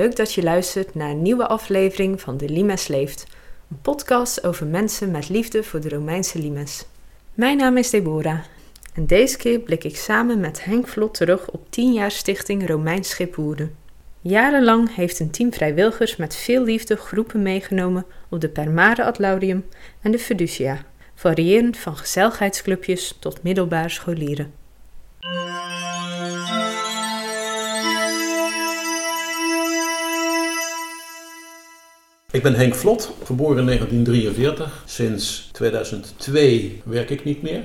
Leuk dat je luistert naar een nieuwe aflevering van De Limes Leeft, een podcast over mensen met liefde voor de Romeinse limes. Mijn naam is Deborah en deze keer blik ik samen met Henk Vlot terug op 10 jaar stichting Romeins Schipwoerden. Jarenlang heeft een team vrijwilligers met veel liefde groepen meegenomen op de Permare Atlaurium en de Fiducia, variërend van gezelligheidsclubjes tot middelbare scholieren. Ik ben Henk Vlot, geboren in 1943. Sinds 2002 werk ik niet meer.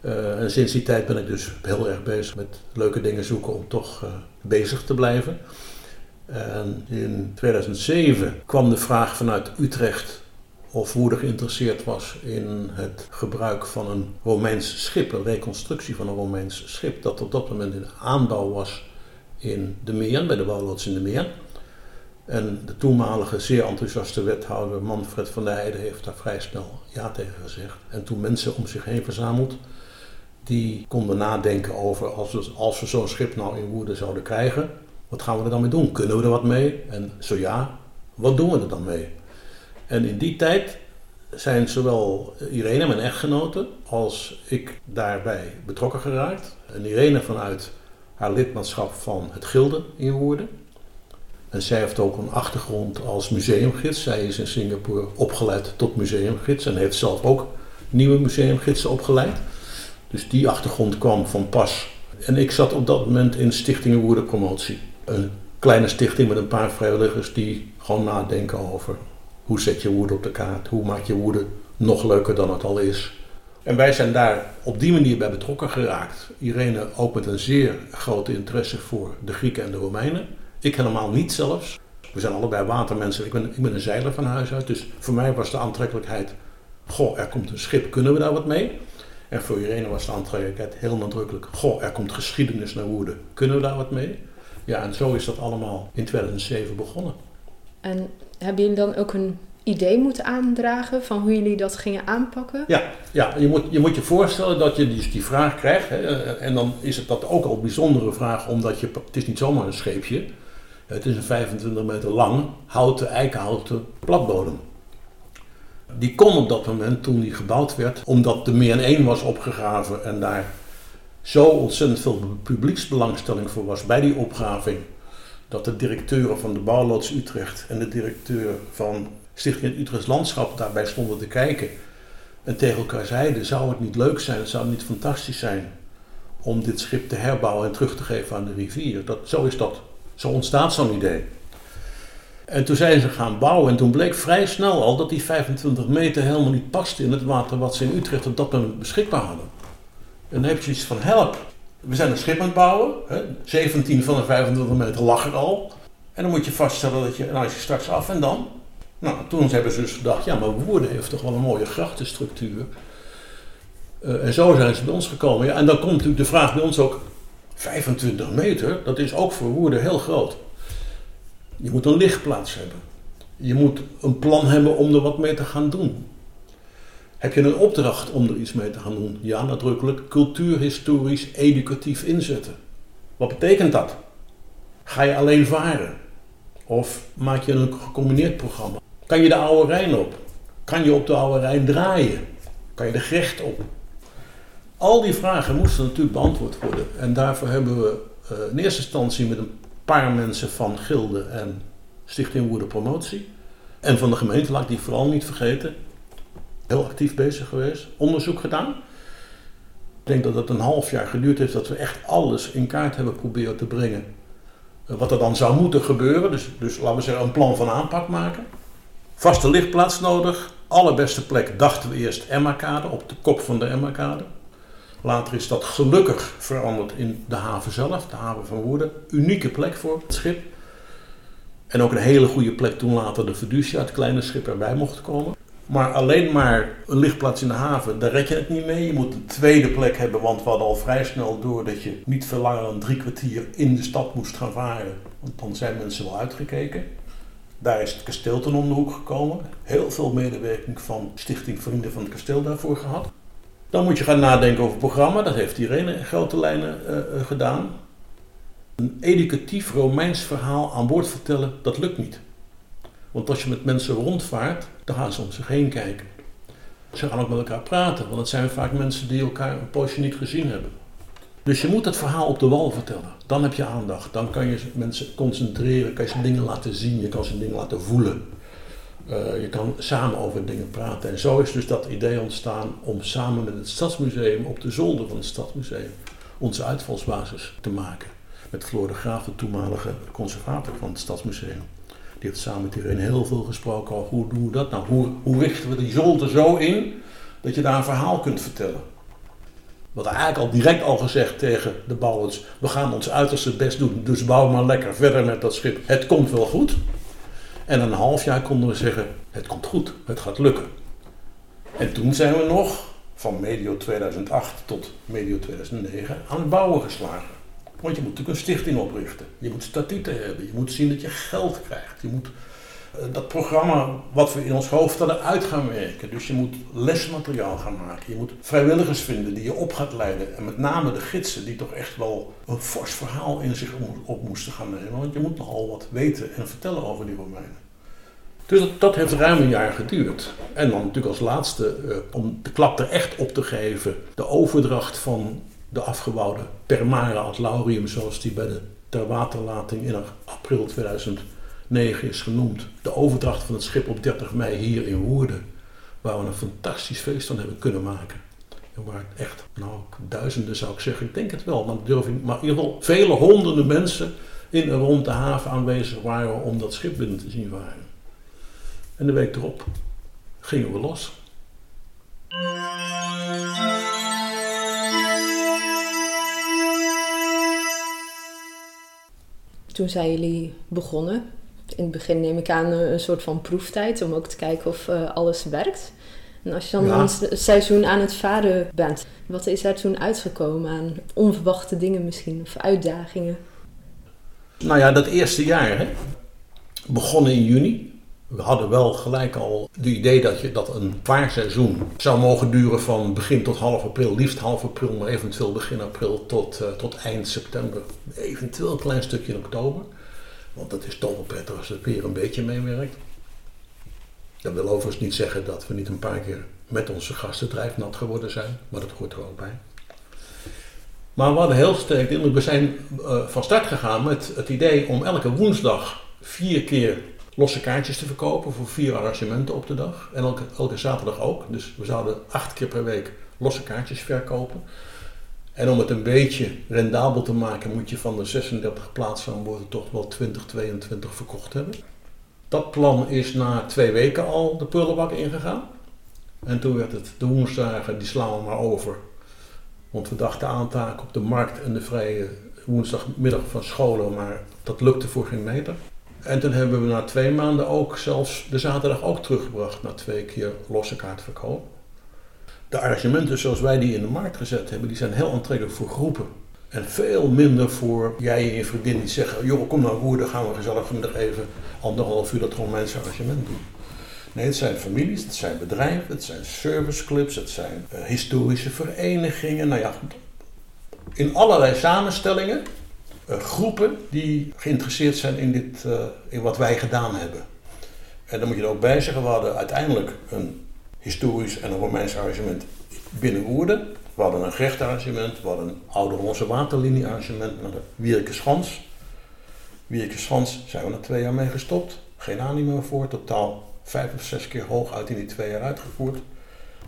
Uh, en sinds die tijd ben ik dus heel erg bezig met leuke dingen zoeken om toch uh, bezig te blijven. En in 2007 kwam de vraag vanuit Utrecht of Woerder geïnteresseerd was in het gebruik van een Romeins schip, een reconstructie van een Romeins schip, dat op dat moment in aanbouw was in de Meer, bij de bouwloods in de Meer. En de toenmalige zeer enthousiaste wethouder Manfred van der Heijden heeft daar vrij snel ja tegen gezegd. En toen mensen om zich heen verzameld die konden nadenken over als we, als we zo'n schip nou in Woerden zouden krijgen, wat gaan we er dan mee doen? Kunnen we er wat mee? En zo ja, wat doen we er dan mee? En in die tijd zijn zowel Irene, mijn echtgenote, als ik daarbij betrokken geraakt. En Irene vanuit haar lidmaatschap van het Gilde in Woerden. En zij heeft ook een achtergrond als museumgids. Zij is in Singapore opgeleid tot museumgids en heeft zelf ook nieuwe museumgidsen opgeleid. Dus die achtergrond kwam van pas. En ik zat op dat moment in Stichting Woerden Promotie. Een kleine stichting met een paar vrijwilligers die gewoon nadenken over hoe zet je Woerden op de kaart, hoe maak je Woerden nog leuker dan het al is. En wij zijn daar op die manier bij betrokken geraakt. Irene ook met een zeer grote interesse voor de Grieken en de Romeinen. Ik helemaal niet zelfs. We zijn allebei watermensen. Ik ben, ik ben een zeiler van huis uit. Dus voor mij was de aantrekkelijkheid: goh, er komt een schip, kunnen we daar wat mee? En voor Irene was de aantrekkelijkheid heel nadrukkelijk: goh, er komt geschiedenis naar Woerden, kunnen we daar wat mee? Ja, en zo is dat allemaal in 2007 begonnen. En hebben jullie dan ook een idee moeten aandragen van hoe jullie dat gingen aanpakken? Ja, ja je, moet, je moet je voorstellen dat je die, die vraag krijgt. Hè, en dan is het dat ook al een bijzondere vraag, omdat je, het is niet zomaar een scheepje. Het is een 25 meter lang houten, eikenhouten platbodem. Die kon op dat moment, toen die gebouwd werd, omdat de meer 1 was opgegraven en daar zo ontzettend veel publieksbelangstelling voor was bij die opgraving, dat de directeuren van de bouwloods Utrecht en de directeur van Stichting Utrechts Landschap daarbij stonden te kijken en tegen elkaar zeiden: zou het niet leuk zijn, zou het niet fantastisch zijn om dit schip te herbouwen en terug te geven aan de rivier? Dat, zo is dat. Zo ontstaat zo'n idee. En toen zijn ze gaan bouwen en toen bleek vrij snel al dat die 25 meter helemaal niet paste in het water wat ze in Utrecht op dat moment beschikbaar hadden. En dan heb je iets van help. We zijn een schip aan het bouwen. Hè? 17 van de 25 meter lag er al. En dan moet je vaststellen dat je, nou is je straks af en dan? Nou, toen hebben ze dus gedacht, ja, maar Woerden heeft toch wel een mooie grachtenstructuur. Uh, en zo zijn ze bij ons gekomen. Ja, en dan komt natuurlijk de vraag bij ons ook, 25 meter, dat is ook voor Woerden heel groot. Je moet een lichtplaats hebben. Je moet een plan hebben om er wat mee te gaan doen. Heb je een opdracht om er iets mee te gaan doen? Ja, nadrukkelijk cultuurhistorisch educatief inzetten. Wat betekent dat? Ga je alleen varen? Of maak je een gecombineerd programma? Kan je de oude Rijn op? Kan je op de oude Rijn draaien? Kan je de Grecht op? Al die vragen moesten natuurlijk beantwoord worden. En daarvoor hebben we uh, in eerste instantie met een paar mensen van Gilde en Stichting Woede Promotie. En van de gemeente, laat ik die vooral niet vergeten. Heel actief bezig geweest. Onderzoek gedaan. Ik denk dat het een half jaar geduurd heeft dat we echt alles in kaart hebben proberen te brengen. Eh, wat er dan zou moeten gebeuren. Dus, dus laten we zeggen een plan van aanpak maken. Vaste lichtplaats nodig. Allerbeste plek dachten we eerst Emma-kade, op de kop van de Emma-kade. Later is dat gelukkig veranderd in de haven zelf, de haven van Woerden. Unieke plek voor het schip. En ook een hele goede plek toen later de Fiducia, het kleine schip, erbij mocht komen. Maar alleen maar een lichtplaats in de haven, daar red je het niet mee. Je moet een tweede plek hebben, want we hadden al vrij snel door dat je niet veel langer dan drie kwartier in de stad moest gaan varen. Want dan zijn mensen wel uitgekeken. Daar is het kasteel ten om gekomen. Heel veel medewerking van Stichting Vrienden van het Kasteel daarvoor gehad. Dan moet je gaan nadenken over het programma. Dat heeft Irene grote lijnen uh, gedaan. Een educatief Romeins verhaal aan boord vertellen, dat lukt niet. Want als je met mensen rondvaart, dan gaan ze om zich heen kijken. Ze gaan ook met elkaar praten, want het zijn vaak mensen die elkaar een poosje niet gezien hebben. Dus je moet het verhaal op de wal vertellen. Dan heb je aandacht. Dan kan je mensen concentreren, kan je ze dingen laten zien, je kan ze dingen laten voelen. Uh, je kan samen over dingen praten. En zo is dus dat idee ontstaan om samen met het Stadsmuseum op de zolder van het Stadsmuseum onze uitvalsbasis te maken. Met Floor de Graaf, de toenmalige conservator van het Stadsmuseum. Die heeft samen met iedereen heel veel gesproken over hoe doen we dat nou? Hoe, hoe richten we die zolder zo in dat je daar een verhaal kunt vertellen? Wat eigenlijk al direct al gezegd tegen de bouwers: we gaan ons uiterste best doen, dus bouw maar lekker verder met dat schip. Het komt wel goed. En een half jaar konden we zeggen: het komt goed, het gaat lukken. En toen zijn we nog van medio 2008 tot medio 2009 aan het bouwen geslagen. Want je moet natuurlijk een stichting oprichten. Je moet statuten hebben. Je moet zien dat je geld krijgt. Je moet dat programma wat we in ons hoofd hadden uit gaan werken. Dus je moet lesmateriaal gaan maken. Je moet vrijwilligers vinden die je op gaat leiden. En met name de gidsen die toch echt wel een fors verhaal in zich op moesten gaan nemen. Want je moet nogal wat weten en vertellen over die Romeinen. Dus dat, heeft ruim een jaar geduurd. En dan natuurlijk als laatste, uh, om de klap er echt op te geven, de overdracht van de afgebouwde Permara ad Laurium, zoals die bij de terwaterlating in april 2009 is genoemd. De overdracht van het schip op 30 mei hier in Woerden, waar we een fantastisch feest van hebben kunnen maken. En waar echt, nou, duizenden zou ik zeggen, ik denk het wel, maar, durf ik, maar in ieder geval vele honderden mensen in en rond de haven aanwezig waren om dat schip binnen te zien varen. En de week erop gingen we los. Toen zijn jullie begonnen. In het begin neem ik aan een soort van proeftijd om ook te kijken of uh, alles werkt. En als je dan ja. een seizoen aan het varen bent, wat is er toen uitgekomen aan onverwachte dingen misschien of uitdagingen? Nou ja, dat eerste jaar hè, begonnen in juni. We hadden wel gelijk al het idee dat, je, dat een vaarseizoen zou mogen duren van begin tot half april, liefst half april, maar eventueel begin april tot, uh, tot eind september. Eventueel een klein stukje in oktober. Want dat is toch wel prettig als het weer een beetje meewerkt. Dat wil overigens niet zeggen dat we niet een paar keer met onze gasten drijfnat geworden zijn, maar dat hoort er ook bij. Maar we hadden heel sterk indruk. We zijn uh, van start gegaan met het idee om elke woensdag vier keer losse kaartjes te verkopen voor vier arrangementen op de dag. En elke, elke zaterdag ook. Dus we zouden acht keer per week losse kaartjes verkopen. En om het een beetje rendabel te maken, moet je van de 36 plaatsen boord toch wel 20, 22 verkocht hebben. Dat plan is na twee weken al de prullenbak ingegaan. En toen werd het de woensdagen, die slaan we maar over. Want we dachten aantaken op de markt en de vrije woensdagmiddag van scholen, maar dat lukte voor geen meter. En toen hebben we na twee maanden ook zelfs de zaterdag ook teruggebracht na twee keer losse kaartverkoop. De arrangementen zoals wij die in de markt gezet hebben, die zijn heel aantrekkelijk voor groepen. En veel minder voor jij en je vriendin die zeggen, joh kom nou Woerden, gaan we gezellig vanmiddag even anderhalf uur dat Romeinse arrangement doen. Nee, het zijn families, het zijn bedrijven, het zijn serviceclubs, het zijn uh, historische verenigingen. Nou ja, in allerlei samenstellingen uh, groepen die geïnteresseerd zijn in, dit, uh, in wat wij gedaan hebben. En dan moet je er ook bij zeggen, we hadden uiteindelijk een historisch en een Romeins arrangement binnen Woerden. We hadden een grechtarrangement, we hadden een oude Hollandse waterliniearrangement naar de Wierkeschans. Wierkeschans zijn we na twee jaar mee gestopt. Geen animo voor, totaal vijf of zes keer hooguit in die twee jaar uitgevoerd.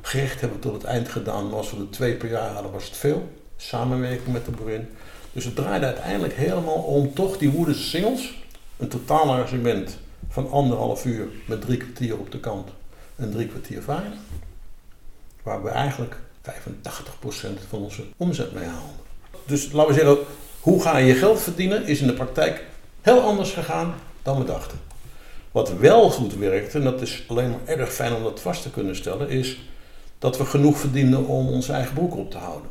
Gerecht hebben we tot het eind gedaan, maar als we er twee per jaar hadden was het veel. Samenwerking met de boerin. Dus het draaide uiteindelijk helemaal om toch die Woerdense singles. Een totaal arrangement van anderhalf uur met drie kwartier op de kant en drie kwartier varen. Waar we eigenlijk 85% van onze omzet mee halen. Dus laten we zeggen, hoe ga je geld verdienen is in de praktijk heel anders gegaan dan we dachten. Wat wel goed werkt, en dat is alleen maar erg fijn om dat vast te kunnen stellen, is dat we genoeg verdienen om onze eigen broek op te houden.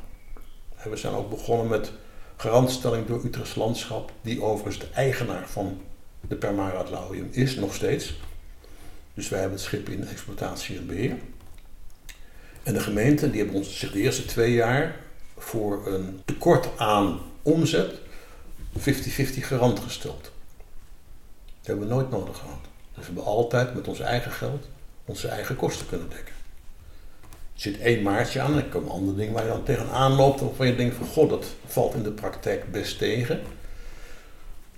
En we zijn ook begonnen met garantstelling door Utrechts Landschap, die overigens de eigenaar van de Permara Lauwium is, nog steeds. Dus wij hebben het schip in exploitatie en beheer. En de gemeente die hebben ons zich de eerste twee jaar voor een tekort aan omzet 50-50 garant gesteld. Dat hebben we nooit nodig gehad. Dus we hebben altijd met ons eigen geld onze eigen kosten kunnen dekken. Er zit één maartje aan en er komen andere dingen waar je dan tegenaan loopt waarvan je denkt van god, dat valt in de praktijk best tegen.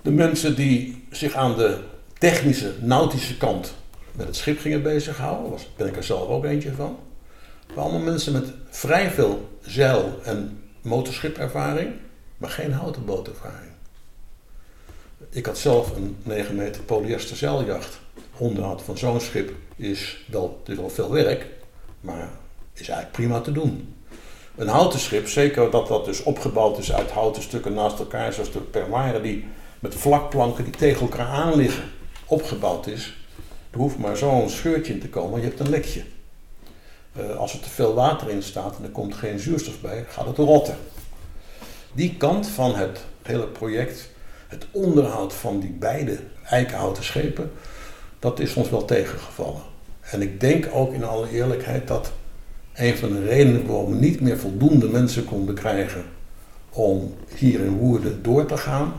De mensen die zich aan de technische, nautische kant met het schip gingen bezighouden, was, ben ik er zelf ook eentje van. waren allemaal mensen met vrij veel zeil- en motorschipervaring, maar geen houten bootervaring. Ik had zelf een 9 meter polyester zeiljacht. Onderhoud van zo'n schip is wel, is wel veel werk, maar is eigenlijk prima te doen. Een houten schip, zeker dat dat dus opgebouwd is uit houten stukken naast elkaar, zoals de Permare, die met vlakplanken die tegen elkaar aan liggen, opgebouwd is. Er hoeft maar zo'n scheurtje in te komen, je hebt een lekje. Uh, als er te veel water in staat en er komt geen zuurstof bij, gaat het rotten. Die kant van het hele project, het onderhoud van die beide eikenhouten schepen, dat is ons wel tegengevallen. En ik denk ook in alle eerlijkheid dat een van de redenen waarom we niet meer voldoende mensen konden krijgen om hier in Woerden door te gaan,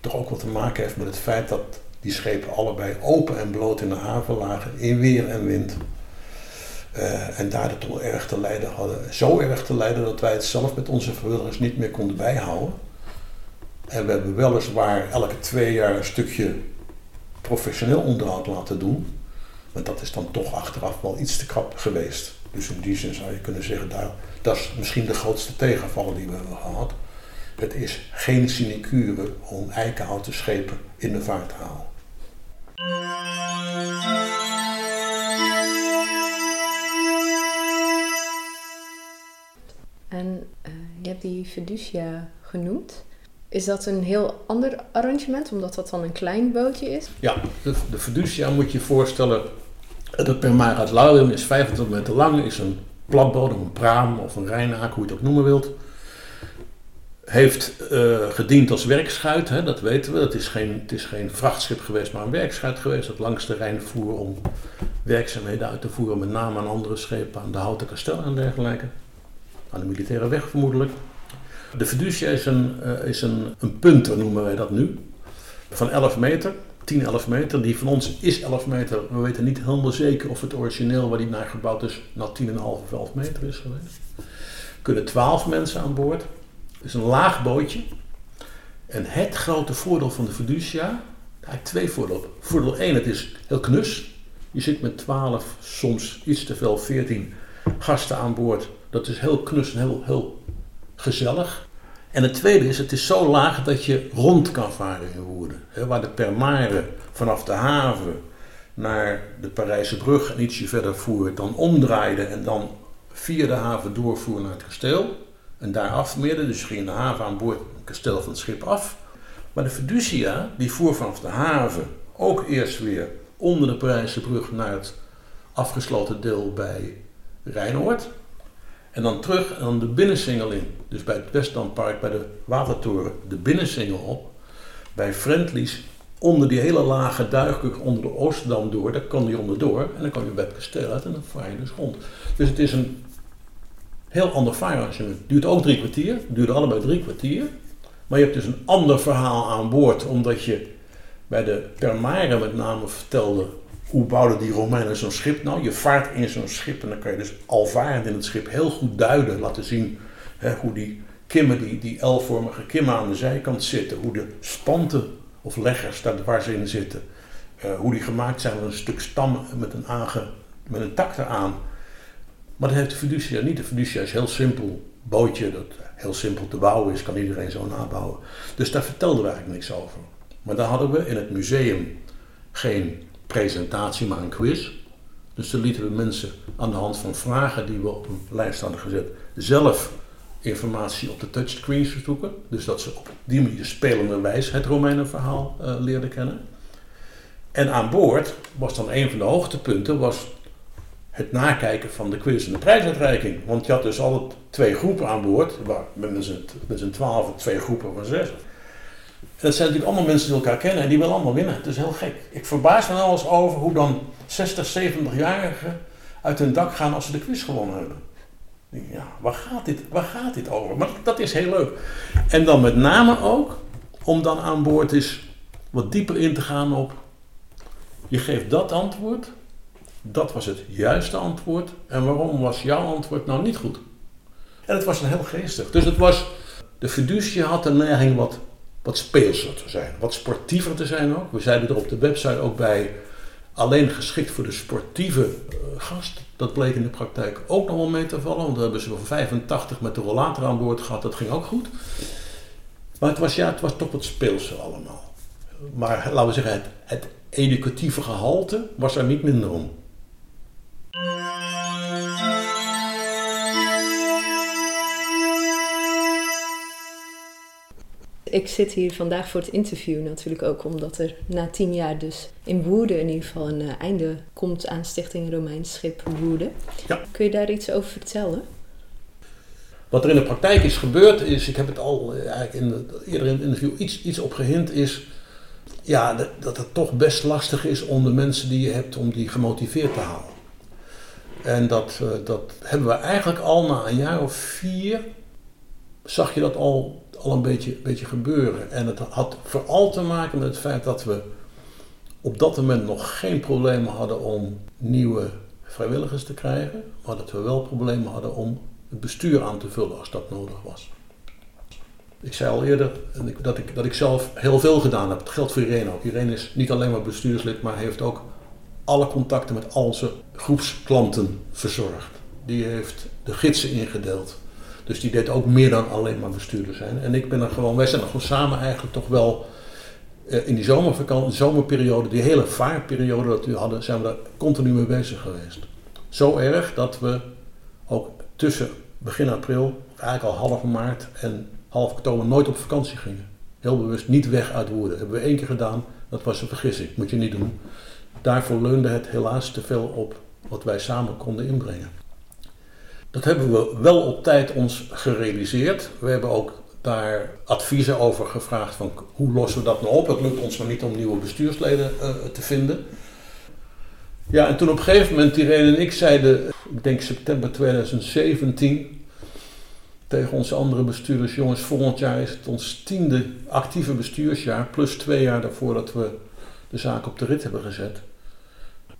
toch ook wat te maken heeft met het feit dat die schepen allebei open en bloot in de haven lagen, in weer en wind. Uh, en daardoor toch erg te lijden hadden. Zo erg te lijden dat wij het zelf met onze vrijwilligers niet meer konden bijhouden. En we hebben weliswaar elke twee jaar een stukje professioneel onderhoud laten doen. Maar dat is dan toch achteraf wel iets te krap geweest. Dus in die zin zou je kunnen zeggen, daar, dat is misschien de grootste tegenvaller die we hebben gehad. Het is geen sinecure om eikenhouten schepen in de vaart te halen. En uh, je hebt die fiducia genoemd. Is dat een heel ander arrangement, omdat dat dan een klein bootje is? Ja, de, de fiducia moet je je voorstellen. De Permara Lauwen is 25 meter lang, is een platbodem, een praam of een rijnaak, hoe je het ook noemen wilt. Heeft uh, gediend als werkschuit, hè, dat weten we. Het is, geen, het is geen vrachtschip geweest, maar een werkschuit geweest. Dat langs de Rijn voer om werkzaamheden uit te voeren, met name aan andere schepen, aan de Houten Kasteel en dergelijke. Aan de militaire weg vermoedelijk. De fiducia is een, uh, is een, een punter, noemen wij dat nu. Van 11 meter, 10, 11 meter. Die van ons is 11 meter. We weten niet helemaal zeker of het origineel waar die naar gebouwd is, nou 10,5 of 11 meter is geweest. Er kunnen 12 mensen aan boord. Is een laag bootje. En het grote voordeel van de fiducia, eigenlijk twee voordelen. Voordeel 1, het is heel knus. Je zit met 12, soms iets te veel, 14 gasten aan boord. Dat is heel knus en heel, heel gezellig. En het tweede is, het is zo laag dat je rond kan varen in Woerden. waar de Permare vanaf de haven naar de Parijse brug en ietsje verder voer, dan omdraaide en dan via de haven doorvoer naar het kasteel. En daar afmeerde, dus ging de haven aan boord het kasteel van het schip af. Maar de Fiducia, die voer vanaf de haven ook eerst weer onder de Parijse brug naar het afgesloten deel bij Rijnoord. En dan terug en dan de binnensingel in. Dus bij het Westdampark, bij de Watertoren, de binnensingel op. Bij Friendlies, onder die hele lage duikbrug onder de Oostdam door, daar kan die onderdoor. En dan kan je bij het kasteel uit en dan vaar je dus rond. Dus het is een heel ander. Het duurt ook drie kwartier, duurde allebei drie kwartier. Maar je hebt dus een ander verhaal aan boord, omdat je bij de Permare met name vertelde hoe bouwden die Romeinen zo'n schip nou? Je vaart in zo'n schip en dan kan je dus al varend in het schip heel goed duiden, laten zien hè, hoe die kimmen, die, die L-vormige kimmen aan de zijkant zitten, hoe de spanten of leggers daar waar ze in zitten, uh, hoe die gemaakt zijn met een stuk stam met een, aange, met een tak eraan. Maar dat heeft de fiducia niet. De fiducia is heel simpel bootje dat heel simpel te bouwen is, kan iedereen zo nabouwen. Dus daar vertelden we eigenlijk niks over. Maar daar hadden we in het museum geen presentatie, maar een quiz. Dus dan lieten we mensen aan de hand van vragen die we op een lijst hadden gezet, zelf informatie op de touchscreens zoeken. Dus dat ze op die manier spelende wijze het Romeinenverhaal uh, leerden kennen. En aan boord was dan een van de hoogtepunten was het nakijken van de quiz en de prijsuitreiking. Want je had dus altijd twee groepen aan boord, met z'n twaalf, twee groepen van zes dat zijn natuurlijk allemaal mensen die elkaar kennen en die willen allemaal winnen. Het is heel gek. Ik verbaas me eens over hoe dan 60, 70-jarigen uit hun dak gaan als ze de quiz gewonnen hebben. Ja, waar gaat dit, waar gaat dit over? Maar dat is heel leuk. En dan met name ook om dan aan boord is wat dieper in te gaan op. Je geeft dat antwoord, dat was het juiste antwoord. En waarom was jouw antwoord nou niet goed? En het was een heel geestig. Dus het was, de fiducie had de neiging wat, wat speelser te zijn, wat sportiever te zijn ook. We zeiden er op de website ook bij, alleen geschikt voor de sportieve uh, gast. Dat bleek in de praktijk ook nog wel mee te vallen, want we hebben ze van 85 met de rollator aan boord gehad, dat ging ook goed. Maar het was, ja, het was toch wat speelser allemaal. Maar laten we zeggen, het, het educatieve gehalte was er niet minder om. Ik zit hier vandaag voor het interview natuurlijk ook omdat er na tien jaar dus in Woerden in ieder geval een uh, einde komt aan Stichting Romeins Schip Woerden. Ja. Kun je daar iets over vertellen? Wat er in de praktijk is gebeurd is, ik heb het al uh, eigenlijk in het, eerder in het interview iets, iets op gehind, is ja, dat, dat het toch best lastig is om de mensen die je hebt, om die gemotiveerd te houden. En dat, uh, dat hebben we eigenlijk al na een jaar of vier, zag je dat al, al een beetje, beetje gebeuren. En het had vooral te maken met het feit dat we op dat moment nog geen problemen hadden om nieuwe vrijwilligers te krijgen, maar dat we wel problemen hadden om het bestuur aan te vullen als dat nodig was. Ik zei al eerder dat ik, dat ik zelf heel veel gedaan heb. Dat geldt voor Irene ook. Irene is niet alleen maar bestuurslid, maar heeft ook alle contacten met al zijn groepsklanten verzorgd. Die heeft de gidsen ingedeeld. Dus die deed ook meer dan alleen maar bestuurder zijn. En ik ben er gewoon, wij zijn er gewoon samen eigenlijk toch wel uh, in die zomervakantie, zomerperiode, die hele vaarperiode dat we hadden, zijn we daar continu mee bezig geweest. Zo erg dat we ook tussen begin april, eigenlijk al half maart en half oktober nooit op vakantie gingen. Heel bewust niet weg uit Woerden. Hebben we één keer gedaan, dat was een vergissing, moet je niet doen. Daarvoor leunde het helaas te veel op wat wij samen konden inbrengen. Dat hebben we wel op tijd ons gerealiseerd. We hebben ook daar adviezen over gevraagd van hoe lossen we dat nou op. Het lukt ons maar niet om nieuwe bestuursleden uh, te vinden. Ja, en toen op een gegeven moment Irene en ik zeiden, ik denk september 2017, tegen onze andere bestuurders, jongens, volgend jaar is het ons tiende actieve bestuursjaar, plus twee jaar daarvoor dat we de zaak op de rit hebben gezet.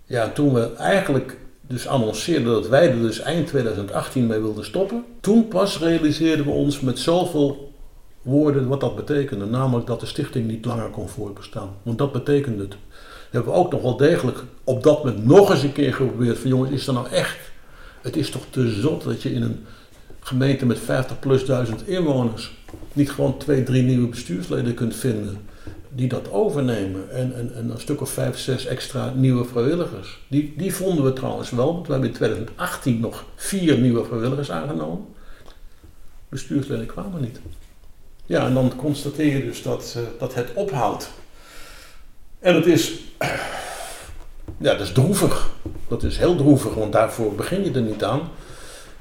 Ja, toen we eigenlijk dus annonceerden dat wij er dus eind 2018 mee wilden stoppen, toen pas realiseerden we ons met zoveel woorden wat dat betekende. Namelijk dat de stichting niet langer kon voortbestaan. Want dat betekende het. Hebben we ook nog wel degelijk op dat moment nog eens een keer geprobeerd van jongens, is dat nou echt? Het is toch te zot dat je in een gemeente met 50 plus duizend inwoners niet gewoon twee, drie nieuwe bestuursleden kunt vinden die dat overnemen. En, en, en, een stuk of vijf, zes extra nieuwe vrijwilligers. Die, die vonden we trouwens wel, want we hebben in 2018 nog vier nieuwe vrijwilligers aangenomen. Bestuursleden kwamen niet. Ja, en dan constateer je dus dat, uh, dat het ophoudt. En het is, ja, dat is droevig. Dat is heel droevig, want daarvoor begin je er niet aan.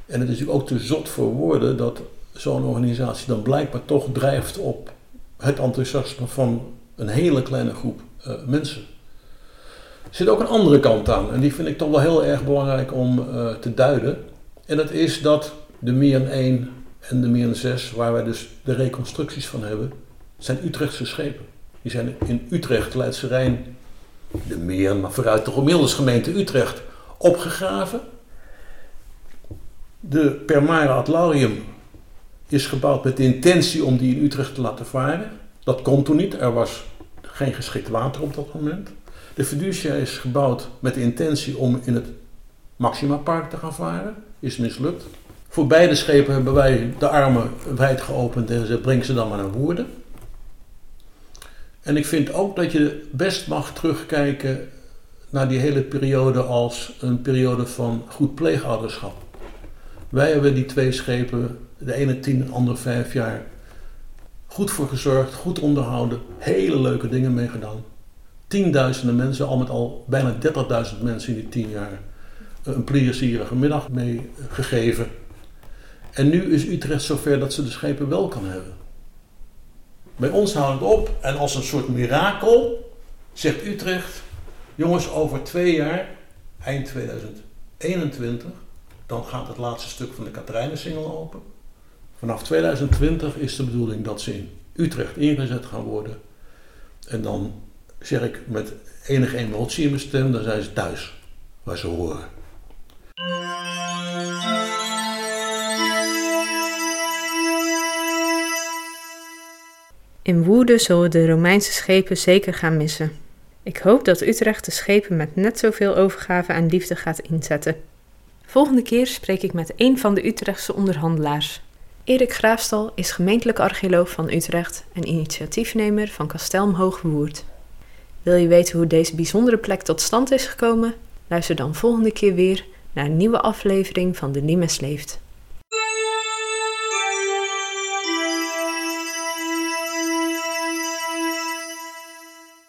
En het is natuurlijk ook te zot voor woorden dat zo'n organisatie dan blijkbaar toch drijft op het enthousiasme van een hele kleine groep uh, mensen. Er zit ook een andere kant aan en die vind ik toch wel heel erg belangrijk om uh, te duiden. En dat is dat de Mian 1 en de Mian 6, waar wij dus de reconstructies van hebben, zijn Utrechtse schepen. Die zijn in Utrecht, Leidse Rijn, de Mian, maar vooruit de gemiddelde gemeente Utrecht, opgegraven. De Permare Atlaurium is gebouwd met de intentie om die in Utrecht te laten varen. Dat kon toen niet, er was geen geschikt water op dat moment. De Fiducia is gebouwd met de intentie om in het Maxima Park te gaan varen. Is mislukt. Voor beide schepen hebben wij de armen wijd geopend en gezegd: breng ze dan maar naar Woerden. En ik vind ook dat je best mag terugkijken naar die hele periode als een periode van goed pleegouderschap. Wij hebben die twee schepen, de ene tien, de andere vijf jaar, goed voor gezorgd, goed onderhouden, hele leuke dingen mee gedaan. Tienduizenden mensen, al met al bijna 30.000 mensen in die tien jaar, een plezierige middag mee gegeven. En nu is Utrecht zover dat ze de schepen wel kan hebben. Bij ons houdt het op en als een soort mirakel zegt Utrecht: jongens, over twee jaar, eind 2021, dan gaat het laatste stuk van de Katrijnensingel open. Vanaf 2020 is de bedoeling dat ze in Utrecht ingezet gaan worden. En dan zeg ik met enige emotie in mijn stem, dan zijn ze thuis, waar ze horen. In Woerden zullen de Romeinse schepen zeker gaan missen. Ik hoop dat Utrecht de schepen met net zoveel overgave en liefde gaat inzetten. Volgende keer spreek ik met een van de Utrechtse onderhandelaars. Erik Graafstal is gemeentelijk archeoloog van Utrecht en initiatiefnemer van Kastelm. Wil je weten hoe deze bijzondere plek tot stand is gekomen? Luister dan volgende keer weer naar een nieuwe aflevering van De Limes Leeft.